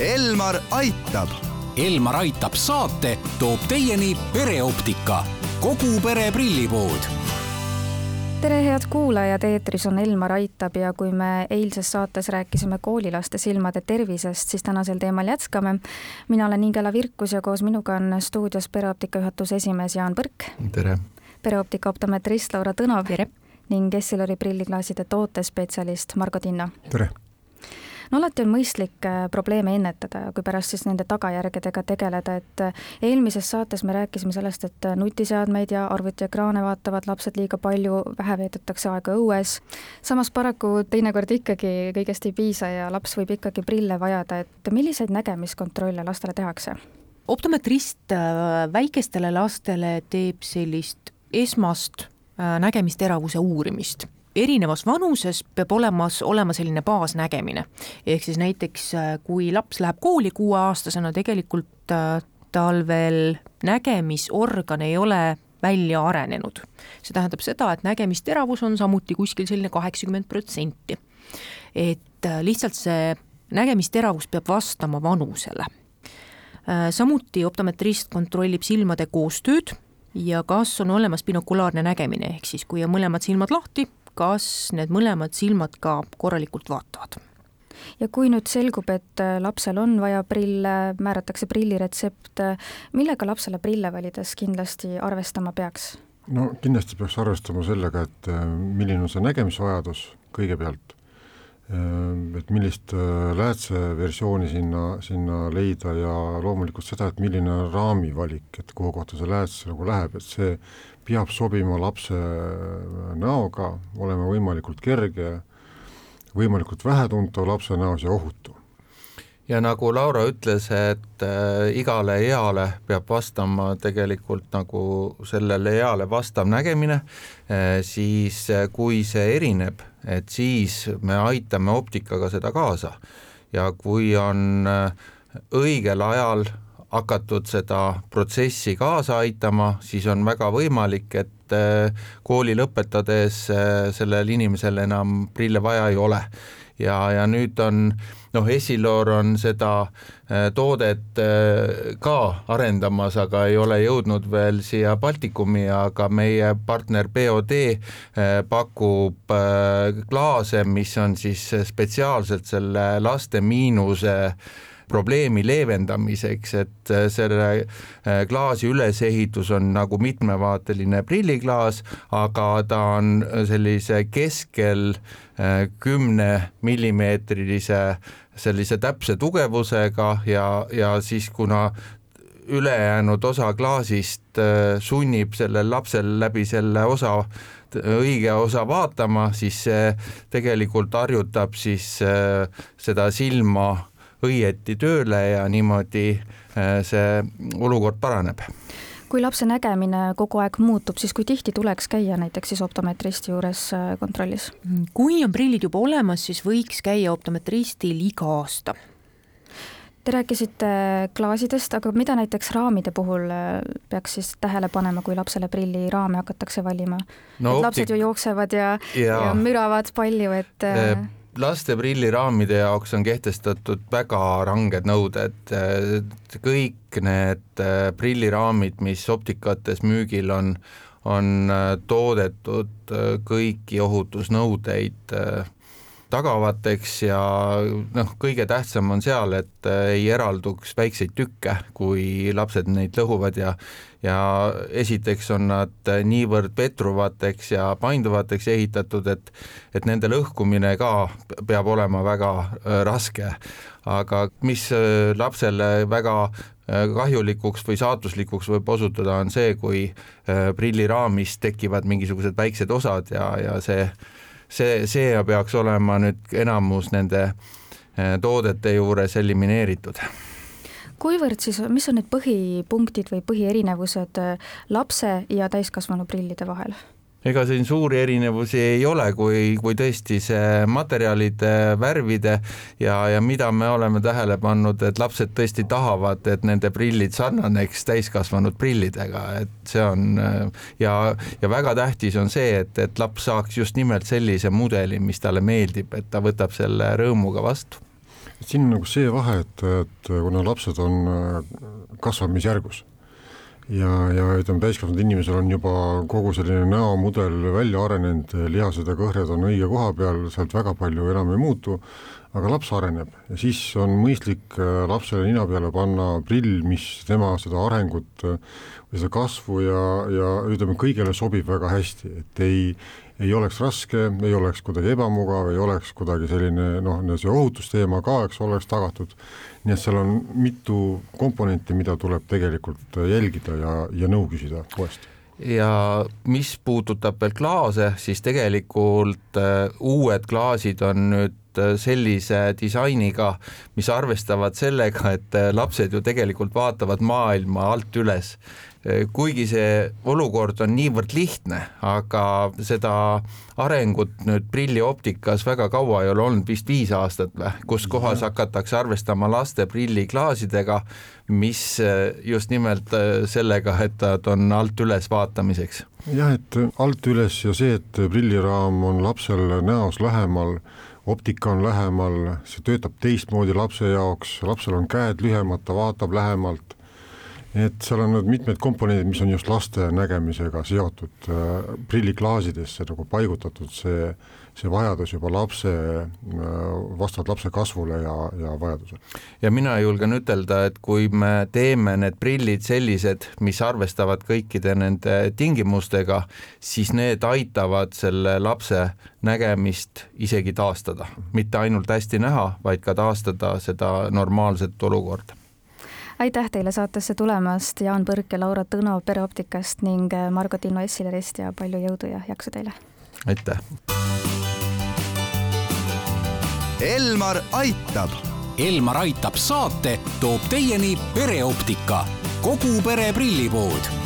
Elmar aitab. Elmar aitab saate toob teieni pereoptika, kogu pere prillipood tere, head kuulajad, eetris on Elmar Aitab ja kui me eilses saates rääkisime koolilaste silmade tervisest, siis tänasel teemal jätkame. mina olen Ingela Virkus ja koos minuga on stuudios pereoptika juhatuse esimees Jaan Põrk. tere! pereoptika optometrist Laura Tõnov. ning Essilori prilliklaaside tootespetsialist Margo Tinno. tere! No alati on mõistlik äh, probleeme ennetada kui pärast siis nende tagajärgedega tegeleda, et äh, eelmises saates me rääkisime sellest, et äh, nutiseadmeid ja arvutiekraane vaatavad lapsed liiga palju, vähe veedetakse aega õues. samas paraku teinekord ikkagi kõigest ei piisa ja laps võib ikkagi prille vajada, et milliseid nägemiskontrolle lastele tehakse? optometrist väikestele lastele teeb sellist esmast nägemisteravuse uurimist erinevas vanuses peab olemas olema selline baasnägemine. ehk siis näiteks äh, kui laps läheb kooli kuueaastasena, tegelikult äh, tal veel nägemisorgan ei ole välja arenenud. see tähendab seda, et nägemisteravus on samuti kuskil selline kaheksakümmend protsenti. et äh, lihtsalt see nägemisteravus peab vastama vanusele. samuti optometrist kontrollib silmade koostööd ja kas on olemas binokulaarne nägemine, ehk siis kui on mõlemad silmad lahti, kas need mõlemad silmad ka korralikult vaatavad ja kui nüüd selgub, et äh, lapsel on vaja prille, määratakse prilliretsept, millega lapsele prille valides kindlasti arvestama peaks? no kindlasti peaks arvestama sellega, et äh, milline on see nägemisvajadus kõigepealt, et millist läätseversiooni sinna, sinna leida ja loomulikult seda, et milline on raami valik, et kuhu kohta see lääts nagu läheb, et see peab sobima lapse näoga, olema võimalikult kerge, võimalikult vähetuntav lapse näos ja ohutu. ja nagu Laura ütles, et äh, igale eale peab vastama tegelikult nagu sellele eale vastav nägemine äh,, siis äh, kui see erineb, et siis me aitame optikaga seda kaasa. Ja kui on äh, õigel ajal hakatud seda protsessi kaasa aitama, siis on väga võimalik, et äh, kooli lõpetades äh, sellel inimesel enam prille vaja ei ole. ja, ja nüüd on noh, Essilor on seda äh, toodet ka arendamas, aga ei ole jõudnud veel siia Baltikumi, aga meie partner BOD pakub klaase, mis on siis spetsiaalselt selle laste miinuse probleemi leevendamiseks, et äh, selle äh, klaasi ülesehitus on nagu mitmevaateline prilliklaas, aga ta on sellise keskel äh, kümne millimeetrilise sellise täpse tugevusega ja, ja siis kuna ülejäänud osa klaasist sunnib sellel lapsel läbi selle osa õige osa vaatama, siis see tegelikult harjutab siis seda silma õieti tööle ja niimoodi äh, see olukord paraneb kui lapse nägemine kogu aeg muutub, siis kui tihti tuleks käia näiteks siis optometristi juures äh, kontrollis? kui on prillid juba olemas, siis võiks käia optometristil iga aasta. Te rääkisite klaasidest, aga mida näiteks raamide puhul äh, peaks siis tähele panema, kui lapsele prilliraame hakatakse valima no,? et lapsed ju jooksevad ja, ja. ja müravad palju, et laste prilliraamide jaoks on kehtestatud väga ranged nõuded, kõik need äh, prilliraamid, mis optikates müügil on, on äh, toodetud äh, kõiki ohutusnõudeid tagavateks ja noh, kõige tähtsam on seal, et ei eralduks väikseid tükke, kui lapsed neid lõhuvad ja ja esiteks on nad niivõrd petruvateks ja painduvateks ehitatud, et et nende lõhkumine ka peab olema väga äh, raske. aga mis äh, lapsele väga äh, kahjulikuks või saatuslikuks võib osutuda, on see, kui prilliraamis tekivad mingisugused väiksed osad ja, ja see see, see peaks olema nüüd enamus nende toodete juures elimineeritud kuivõrd siis, mis on need põhipunktid või põhierinevused äh, lapse ja täiskasvanu prillide vahel? Ega siin suuri erinevusi ei ole, kui, kui tõesti see materjalide, värvide ja, ja mida me oleme tähele pannud, et lapsed tõesti tahavad, et nende prillid sarnaneks täiskasvanud prillidega, et see on ja, ja väga tähtis on see, et, et laps saaks just nimelt sellise mudeli, mis talle meeldib, et ta võtab selle rõõmuga vastu. Siin on nagu see vahe, et, et kuna lapsed on äh, kasvamisjärgus ja, ja ütleme, täiskasvanud inimesel on juba kogu selline näomudel välja arenenud, lihased ja kõhred on õige koha peal, sealt väga palju enam ei muutu, aga laps areneb. Ja siis on mõistlik äh, lapsele nina peale panna prill, mis tema seda arengut äh, või seda kasvu ja, ja ütleme, kõigele sobib väga hästi, et ei, ei oleks raske, ei oleks kuidagi ebamugav, ei oleks kuidagi selline noh, see ohutusteema ka, eks oleks tagatud. nii et seal on mitu komponenti, mida tuleb tegelikult jälgida ja, ja nõu küsida poest ja mis puudutab veel klaase, siis tegelikult äh, uued klaasid on nüüd äh, sellise disainiga, mis arvestavad sellega, et äh, lapsed ju tegelikult vaatavad maailma alt üles kuigi see olukord on niivõrd lihtne, aga seda arengut nüüd prillioptikas väga kaua ei ole olnud, vist viis aastat või, kus kohas hakatakse arvestama laste prilliklaasidega, mis just nimelt sellega, et nad on alt üles vaatamiseks. jah, et alt üles ja see, et prilliraam on lapsel näos lähemal, optika on lähemal, see töötab teistmoodi lapse jaoks, lapsel on käed lühemad, ta vaatab lähemalt et seal on need mitmed komponendid, mis on just laste nägemisega seotud äh,, prilliklaasidesse nagu paigutatud see, see vajadus juba lapse äh,, vastavalt lapse kasvule ja, ja vajadusele. ja mina julgen ütelda, et kui me teeme need prillid sellised, mis arvestavad kõikide nende tingimustega, siis need aitavad selle lapse nägemist isegi taastada, mitte ainult hästi näha, vaid ka taastada seda normaalset olukorda aitäh teile saatesse tulemast, Jaan Põrk ja Laura Tõno Pereoptikast ning äh, Margot Inno Essilerist ja palju jõudu ja jaksu teile! aitäh! Elmar aitab. Elmar aitab saate toob teieni pereoptika, kogu pere prillipood